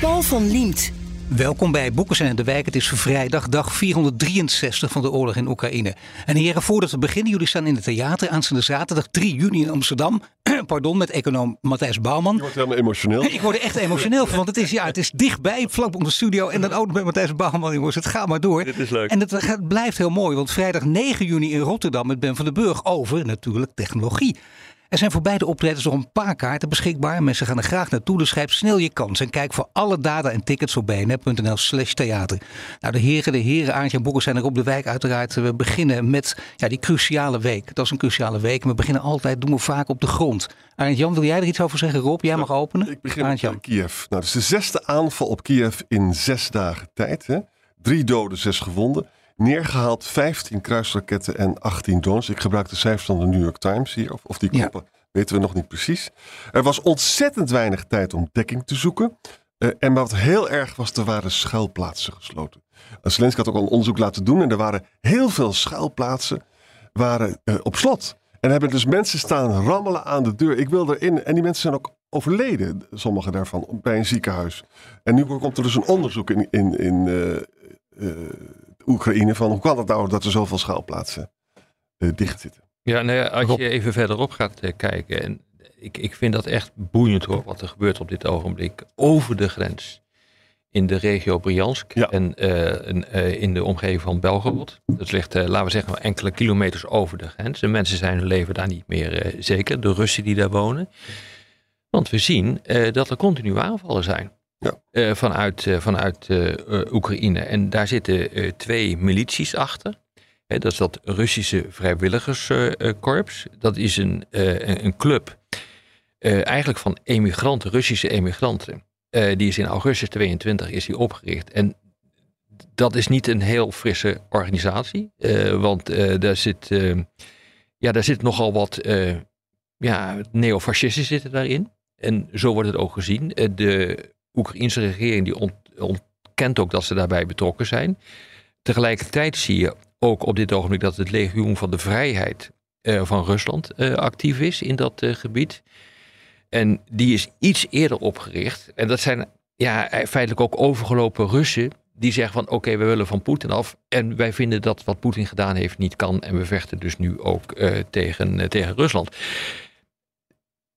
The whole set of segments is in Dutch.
Paul van Liemt. Welkom bij Boekenstein en de Wijk. Het is vrijdag, dag 463 van de oorlog in Oekraïne. En heren, voordat we beginnen, jullie staan in het theater aanstaande zaterdag 3 juni in Amsterdam. Pardon, met econoom Matthijs Bouwman. Je wordt helemaal emotioneel. Ik word er echt emotioneel van, want het is, ja, het is dichtbij, vlak bij de studio. En dan ook met Matthijs Bouwman, jongens. Het gaat maar door. Dit is leuk. En het, gaat- blijft heel mooi, want vrijdag 9 juni in Rotterdam met Ben van den Burg over natuurlijk technologie. Er zijn voor beide optredens nog een paar kaarten beschikbaar. Mensen gaan er graag naartoe, dus schrijf snel je kans. En kijk voor alle data en tickets op bnr.nl slash theater. Nou, de heren, de heren, Aartje en Bokker zijn er op de wijk uiteraard. We beginnen met ja, die cruciale week. Dat is een cruciale week. We beginnen altijd, doen we vaak op de grond. Arend Jan, wil jij er iets over zeggen? Rob, jij mag openen. Ik begin met Arend Jan. eh, Kiev. Nou, is de zesde aanval op Kiev in zes dagen tijd. Hè? Drie doden, zes gewonden. Neergehaald 15 kruisraketten en 18 drones. Ik gebruik de cijfers van de New York Times hier. Of, of die Ja. kloppen, weten we nog niet precies. Er was ontzettend weinig tijd om dekking te zoeken. Eh, en wat heel erg was, er waren schuilplaatsen gesloten. Uh, Zelensky had ook al een onderzoek laten doen. En er waren heel veel schuilplaatsen waren, eh, op slot. En hebben dus mensen staan rammelen aan de deur. Ik wil erin. En die mensen zijn ook overleden, sommige daarvan, bij een ziekenhuis. En nu komt er dus een onderzoek in, in, in Oekraïne van hoe kan het nou dat er zoveel schuilplaatsen eh, dicht zitten. Ja, nou ja, als je even verderop gaat eh, kijken. En ik, ik vind dat echt boeiend hoor, wat er gebeurt op dit ogenblik. Over de grens. In de regio Briansk Ja. en eh, in de omgeving van Belgorod. Dat ligt, laten we zeggen, enkele kilometers over de grens. De mensen zijn hun leven daar niet meer zeker. De Russen die daar wonen. Want we zien dat er continu aanvallen zijn. Ja. Eh, vanuit eh, vanuit eh, Oekraïne. En daar zitten twee milities achter. Dat is dat Russische vrijwilligerskorps. dat is een, een, club eigenlijk van emigranten, Russische emigranten. Die is in augustus 22 is die opgericht. En dat is niet een heel frisse organisatie. want daar, zit, ja, daar zit nogal wat ja, neofascisten zitten daarin. En zo wordt het ook gezien. De Oekraïnse regering die ont- ontkent ook dat ze daarbij betrokken zijn. Tegelijkertijd zie je ook op dit ogenblik dat het legioen van de vrijheid eh, van Rusland eh, actief is in dat eh, gebied. En die is iets eerder opgericht. En dat zijn ja, feitelijk ook overgelopen Russen die zeggen van oké, we willen van Poetin af. En wij vinden dat wat Poetin gedaan heeft niet kan. En we vechten dus nu ook tegen, tegen Rusland.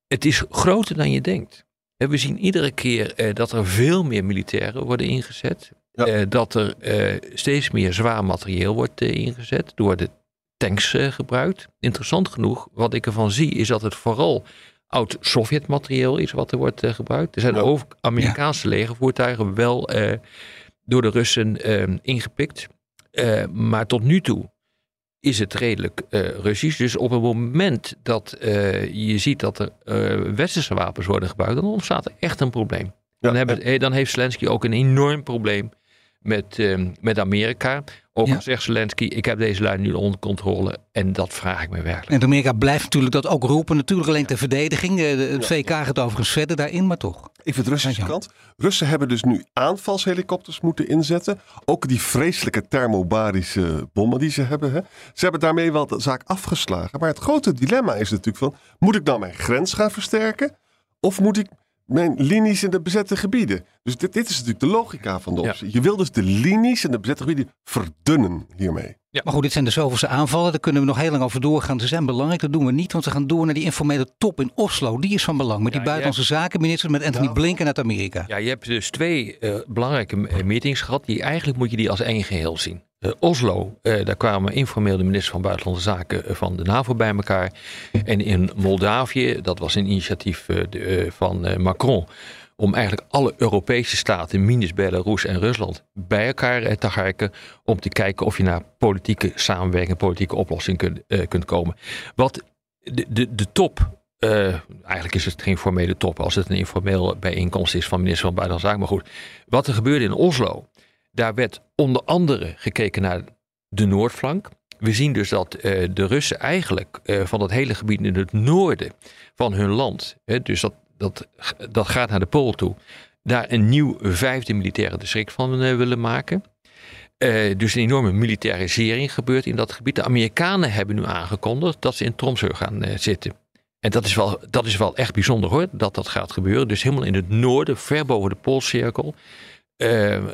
Het is groter dan je denkt. We zien iedere keer eh, dat er veel meer militairen worden ingezet. Ja. Eh, dat er eh, steeds meer zwaar materieel wordt ingezet. door de tanks gebruikt. Interessant genoeg, wat ik ervan zie, is dat het vooral oud Sovjet-materieel is wat er wordt gebruikt. Er zijn Ja. ook Amerikaanse legervoertuigen wel door de Russen ingepikt. Maar tot nu toe is het redelijk eh, Russisch. Dus op het moment dat eh, je ziet dat er eh, westerse wapens worden gebruikt, dan ontstaat er echt een probleem. Ja, Dan, hebben, dan heeft Zelensky ook een enorm probleem met, eh, met Amerika. Ook Ja. al zegt Zelensky, ik heb deze lijn nu onder controle. En dat vraag ik me werkelijk. En Amerika blijft natuurlijk dat ook roepen. Natuurlijk alleen ter verdediging. Eh, de- Het VK gaat overigens verder daarin, maar toch. Even de Russische kant. Russen hebben dus nu aanvalshelikopters moeten inzetten. Ook die vreselijke thermobarische bommen die ze hebben. Hè. Ze hebben daarmee wel de zaak afgeslagen. Maar het grote dilemma is natuurlijk van... moet ik nou mijn grens gaan versterken? Of moet ik mijn linies in de bezette gebieden? Dus dit, dit is natuurlijk de logica van de Ja. optie. Je wil dus de linies in de bezette gebieden verdunnen hiermee. Maar goed, dit zijn de zoveelste aanvallen. Daar kunnen we nog heel lang over doorgaan. Ze zijn belangrijk. Dat doen we niet, want we gaan door naar die informele top in Oslo. Die is van belang. Met die buitenlandse zakenminister, met Anthony. Blinken uit Amerika. Ja, je hebt dus twee eh, belangrijke eh, meetings gehad. Die eigenlijk moet je die als één geheel zien. Eh, Oslo, daar kwamen informeel de minister van Buitenlandse Zaken van de NAVO bij elkaar. En in Moldavië, dat was een initiatief de, van Macron. Om eigenlijk alle Europese staten, minus Belarus en Rusland, bij elkaar eh, te harken. Om te kijken of je naar politieke samenwerking, politieke oplossing kunt, eh, kunt komen. Wat de, de, de top eh, eigenlijk is het geen formele top als het een informeel bijeenkomst is van minister van Buitenlandse Zaken. Maar goed, wat er gebeurde in Oslo, daar werd onder andere gekeken naar de Noordflank. We zien dus dat de Russen eigenlijk van dat hele gebied in het noorden van hun land, hè, dus dat, dat, dat gaat naar de Pool toe, daar een nieuw vijfde militaire district van uh, willen maken. dus een enorme militarisering gebeurt in dat gebied. De Amerikanen hebben nu aangekondigd dat ze in Tromsø gaan zitten. En dat is, wel, dat is wel echt bijzonder hoor, dat dat gaat gebeuren. Dus helemaal in het noorden, ver boven de Poolcirkel,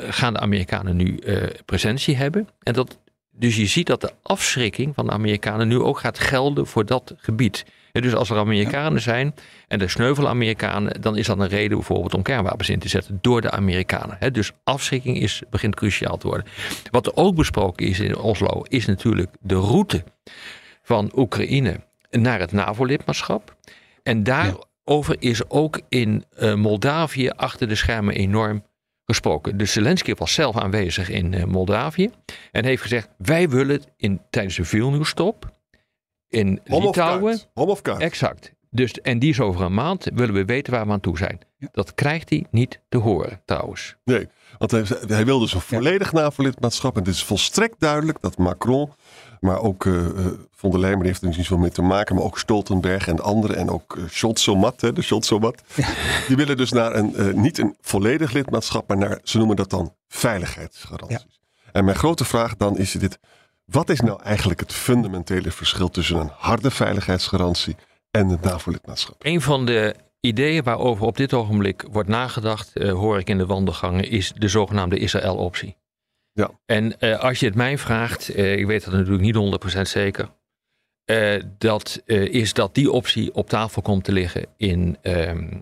gaan de Amerikanen nu presentie hebben. En dat dus je ziet dat de afschrikking van de Amerikanen nu ook gaat gelden voor dat gebied. Dus als er Amerikanen zijn en er sneuvelen Amerikanen, dan is dat een reden bijvoorbeeld om kernwapens in te zetten door de Amerikanen. dus afschrikking is, begint cruciaal te worden. Wat er ook besproken is in Oslo, is natuurlijk de route van Oekraïne naar het NAVO-lidmaatschap. En daarover is ook in uh, Moldavië achter de schermen enorm gesproken. Dus Zelensky was zelf aanwezig in uh, Moldavië en heeft gezegd: wij willen in, tijdens de Vilnius-top in Home Litouwen. Of Home. Exact. Dus, en die is over een maand, willen we weten waar we aan toe zijn. Dat krijgt hij niet te horen, trouwens. Nee, want hij, hij wil dus een volledig. NAVO-lidmaatschap. En het is volstrekt duidelijk dat Macron, maar ook uh, von der Leyen, die heeft er niet zoveel mee te maken, maar ook Stoltenberg en anderen, en ook uh, Scholzomat, de Scholzomat, die willen dus naar een, uh, niet een volledig lidmaatschap, maar naar, ze noemen dat dan veiligheidsgaranties. Ja. En mijn grote vraag dan is dit, wat is nou eigenlijk het fundamentele verschil tussen een harde veiligheidsgarantie en het NAVO-lidmaatschap? Een van de ideeën waarover op dit ogenblik wordt nagedacht, uh, hoor ik in de wandelgangen, is de zogenaamde Israël-optie. Ja. En uh, als je het mij vraagt, uh, ik weet dat natuurlijk niet 100% zeker, dat is dat die optie op tafel komt te liggen in, ehm,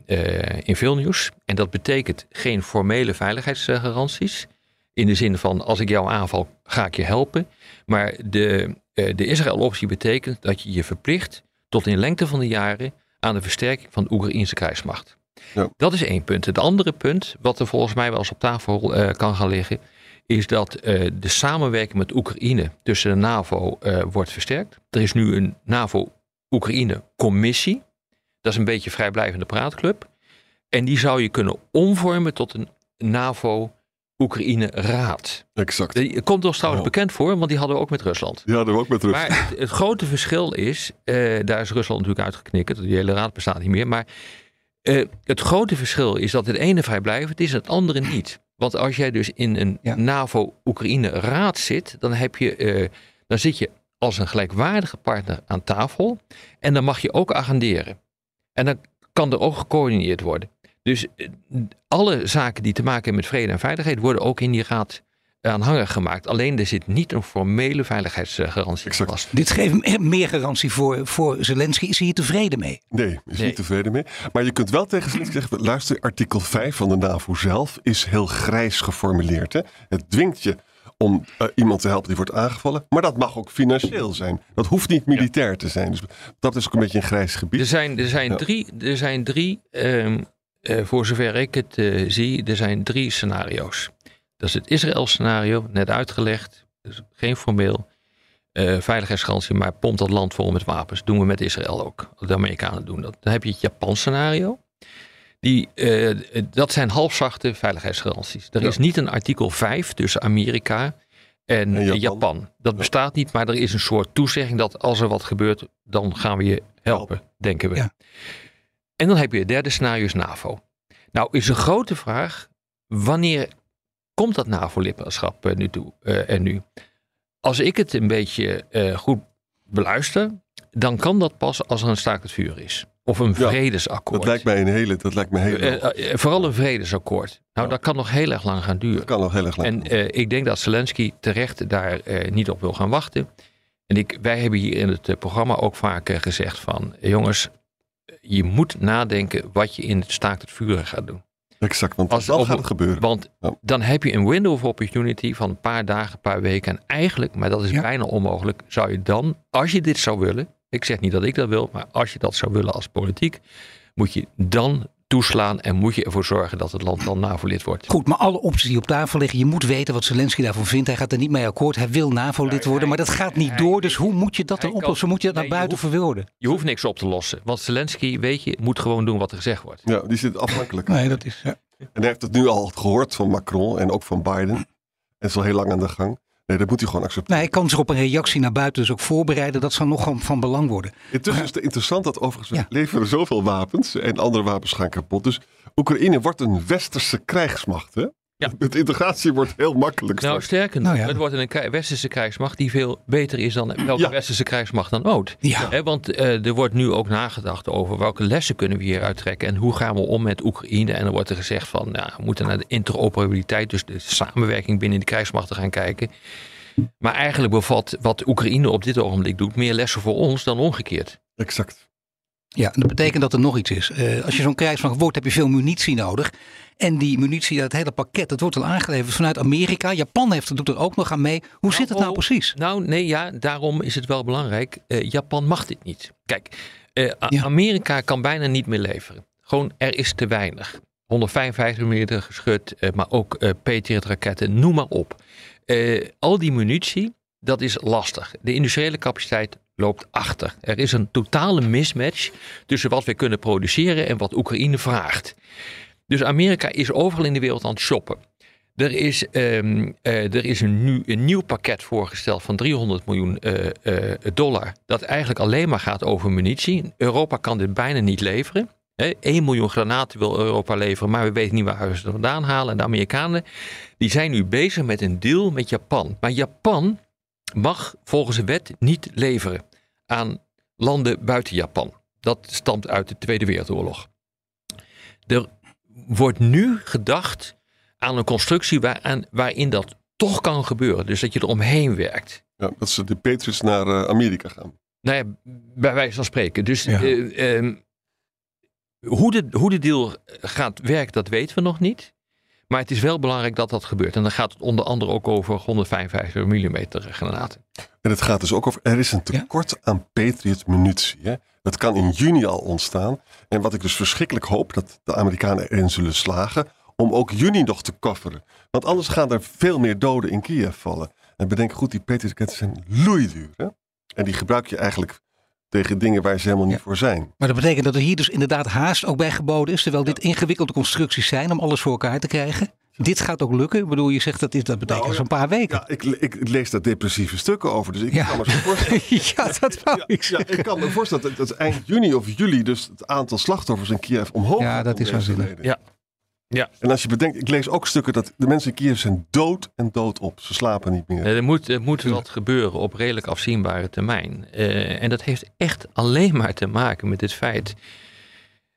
in Vilnius. En dat betekent geen formele veiligheidsgaranties. In de zin van als ik jou aanval, ga ik je helpen. Maar de, de Israël-optie betekent dat je je verplicht tot in lengte van de jaren aan de versterking van de Oekraïnse krijgsmacht. Ja. Dat is één punt. Het andere punt, wat er volgens mij wel eens op tafel uh, kan gaan liggen, is dat uh, de samenwerking met Oekraïne tussen de NAVO uh, wordt versterkt. Er is nu een NAVO-Oekraïne-commissie. Dat is een beetje vrijblijvende praatclub. En die zou je kunnen omvormen tot een NAVO Oekraïne-raad. Exact. Die komt ons trouwens oh. bekend voor, want die hadden we ook met Rusland. Ja, hadden we ook met Rusland. Maar het, het grote verschil is, uh, daar is Rusland natuurlijk uitgeknikkerd, die hele raad bestaat niet meer. Maar uh, het grote verschil is dat het ene vrijblijvend is en het andere niet. Want als jij dus in een ja. NAVO-Oekraïne-raad zit, dan, heb je, uh, dan zit je als een gelijkwaardige partner aan tafel en dan mag je ook agenderen. En dan kan er ook gecoördineerd worden. Dus alle zaken die te maken hebben met vrede en veiligheid worden ook in die raad aanhangig gemaakt. Alleen er zit niet een formele veiligheidsgarantie vast. Dit geeft meer garantie voor, voor Zelensky. Is hij hier tevreden mee? Nee, is nee. niet tevreden mee. Maar je kunt wel tegen Zelensky zeggen, luister, artikel 5 van de NAVO zelf is heel grijs geformuleerd. Hè? Het dwingt je om uh, iemand te helpen die wordt aangevallen. Maar dat mag ook financieel zijn. Dat hoeft niet militair ja. te zijn. Dus dat is ook een beetje een grijs gebied. Er zijn, er zijn ja. drie, er zijn drie um, uh, voor zover ik het uh, zie, er zijn drie scenario's. Dat is het Israël-scenario, net uitgelegd. Dus geen formeel uh, veiligheidsgarantie, maar pompt dat land vol met wapens. Doen we met Israël ook. De Amerikanen doen dat. Dan heb je het Japan-scenario. Die, uh, dat zijn halfzachte veiligheidsgaranties. Er ja. is niet een artikel 5 tussen Amerika en, en Japan. Japan. Dat ja. bestaat niet, maar er is een soort toezegging dat als er wat gebeurt, dan gaan we je helpen, denken we. Ja. En dan heb je het derde scenario is NAVO. Nou is een grote vraag, wanneer komt dat NAVO-lidmaatschap uh, nu toe, uh, er nu? Als ik het een beetje uh, goed beluister, dan kan dat pas als er een staakt het vuur is. Of een vredesakkoord. Dat lijkt mij een hele. Dat lijkt me heel vooral een vredesakkoord. Nou, ja. dat kan nog heel erg lang gaan duren. Dat kan nog heel erg lang. En ik denk dat Zelensky terecht daar niet op wil gaan wachten. En ik, wij hebben hier in het programma ook vaak gezegd van jongens, je moet nadenken wat je in het staakt het vuren gaat doen. Exact, want Als, gaat het gebeuren. Want ja. dan heb je een window of opportunity van een paar dagen, een paar weken. En eigenlijk, maar dat is ja. bijna onmogelijk, zou je dan, als je dit zou willen. Ik zeg niet dat ik dat wil, maar als je dat zou willen als politiek, moet je dan toeslaan en moet je ervoor zorgen dat het land dan NAVO-lid wordt. Goed, maar alle opties die op tafel liggen, je moet weten wat Zelensky daarvan vindt. Hij gaat er niet mee akkoord. Hij wil NAVO-lid worden, maar dat gaat niet door. Dus hoe moet je dat dan oplossen? Moet je dat naar buiten verwoorden? Je hoeft niks op te lossen, want Zelensky, weet je, moet gewoon doen wat er gezegd wordt. Ja, die zit afhankelijk. Nee, dat is. Ja. En hij heeft het nu al gehoord van Macron en ook van Biden. En is al heel lang aan de gang. Nee, dat moet hij gewoon accepteren. Nee, hij kan zich op een reactie naar buiten dus ook voorbereiden. Dat zal nog gewoon van belang worden. Intussen is het interessant dat overigens Ja. leveren zoveel wapens en andere wapens gaan kapot. Dus Oekraïne wordt een westerse krijgsmacht. Hè? Ja. De integratie wordt heel makkelijk. Nou, sterker nog, Nou ja. het wordt een westerse krijgsmacht die veel beter is dan welke Ja. westerse krijgsmacht dan ook. Ja. Hè, want eh, er wordt nu ook nagedacht over welke lessen kunnen we hieruit trekken en hoe gaan we om met Oekraïne. En er wordt er gezegd van, nou, we moeten naar de interoperabiliteit, dus de samenwerking binnen de krijgsmachten gaan kijken. Maar eigenlijk bevat wat Oekraïne op dit ogenblik doet meer lessen voor ons dan omgekeerd. Exact. Ja, en dat betekent dat er nog iets is. Eh, als je zo'n krijgsmacht wordt, heb je veel munitie nodig. En die munitie, dat hele pakket, dat wordt al aangeleverd vanuit Amerika. Japan heeft, doet er ook nog aan mee. Hoe zit het nou oh, precies? Nou, nee, ja, daarom is het wel belangrijk. Eh, Japan mag dit niet. Kijk, eh, Ja. Amerika kan bijna niet meer leveren. Gewoon, er is te weinig. 155 mm geschut, maar ook Patriot-raketten, noem maar op. Al die munitie, dat is lastig. De industriële capaciteit loopt achter. Er is een totale mismatch tussen wat we kunnen produceren en wat Oekraïne vraagt. Dus Amerika is overal in de wereld aan het shoppen. Er is, ehm, eh, er is nu, een nieuw pakket voorgesteld van 300 miljoen eh, eh, dollar. Dat eigenlijk alleen maar gaat over munitie. Europa kan dit bijna niet leveren. Hè, 1 miljoen granaten wil Europa leveren, maar we weten niet waar ze het vandaan halen. En de Amerikanen die zijn nu bezig met een deal met Japan. Maar Japan mag volgens de wet niet leveren aan landen buiten Japan. Dat stamt uit de Tweede Wereldoorlog. Er wordt nu gedacht aan een constructie waaraan, waarin dat toch kan gebeuren. Dus dat je er omheen werkt. Ja, dat ze de Patriots naar eh, Amerika gaan. Nou ja, bij wijze van spreken. Dus Ja. eh, ehm, hoe, de, hoe de deal gaat werken, dat weten we nog niet. Maar het is wel belangrijk dat dat gebeurt. En dan gaat het onder andere ook over 155 mm granaten. En het gaat dus ook over, er is een tekort aan Patriot munitie. Hè? Dat kan in juni al ontstaan. En wat ik dus verschrikkelijk hoop, dat de Amerikanen erin zullen slagen, om ook juni nog te kofferen. Want anders gaan er veel meer doden in Kiev vallen. En bedenk goed, die Patriot raketten zijn loeiduur. Hè? En die gebruik je eigenlijk tegen dingen waar ze helemaal niet voor zijn. Maar dat betekent dat er hier dus inderdaad haast ook bij geboden is. Terwijl dit ingewikkelde constructies zijn om alles voor elkaar te krijgen. Dit gaat ook lukken. Ik bedoel, je zegt dat dit, dat betekent Nou, zo'n paar weken. Ja, ik, ik lees daar depressieve stukken over. Dus ik Ja. kan me zo voorstellen. Ja, dat wou Ja, ik ja, zeggen. ik kan me voorstellen dat, dat eind juni of juli dus het aantal slachtoffers in Kiev omhoog Ja, dat is waanzinnig. Ja. Ja. En als je bedenkt, ik lees ook stukken dat de mensen in Kiev zijn dood en dood op. Ze slapen niet meer. Er moet, er moet wat gebeuren op redelijk afzienbare termijn. Eh, en dat heeft echt alleen maar te maken met het feit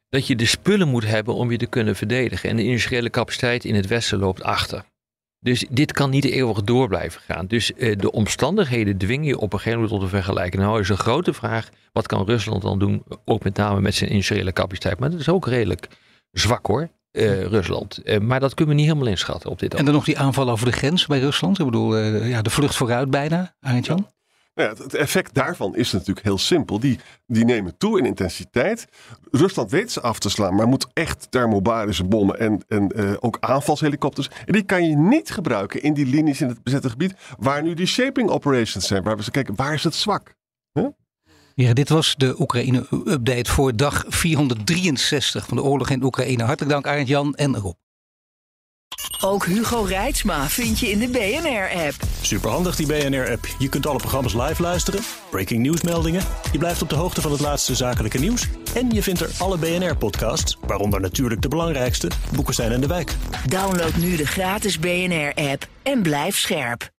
dat je de spullen moet hebben om je te kunnen verdedigen. En de industriële capaciteit in het Westen loopt achter. Dus dit kan niet eeuwig door blijven gaan. Dus eh, de omstandigheden dwingen je op een gegeven moment tot een vergelijking. Nou is een grote vraag, wat kan Rusland dan doen? Ook met name met zijn industriële capaciteit. Maar dat is ook redelijk zwak hoor, eh, Rusland. Eh, maar dat kunnen we niet helemaal inschatten op dit En dan nog die aanval over de grens bij Rusland. Ik bedoel, eh, ja, de vlucht vooruit bijna, Arend-Jan. Nou ja, het, het effect daarvan is natuurlijk heel simpel. Die, die nemen toe in intensiteit. Rusland weet ze af te slaan, maar moet echt thermobarische bommen en, en eh, ook aanvalshelikopters. En die kan je niet gebruiken in die linies in het bezette gebied waar nu die shaping operations zijn. Waar we ze kijken, waar is het zwak? Ja, dit was de Oekraïne-update voor dag 463 van de oorlog in Oekraïne. Hartelijk dank Arend-Jan en Rob. Ook Hugo Reitsma vind je in de BNR-app. Superhandig die BNR-app. Je kunt alle programma's live luisteren, breaking nieuwsmeldingen. Je blijft op de hoogte van het laatste zakelijke nieuws. En je vindt er alle BNR-podcasts, waaronder natuurlijk de belangrijkste, Boekestein en de Wijk. Download nu de gratis BNR-app en blijf scherp.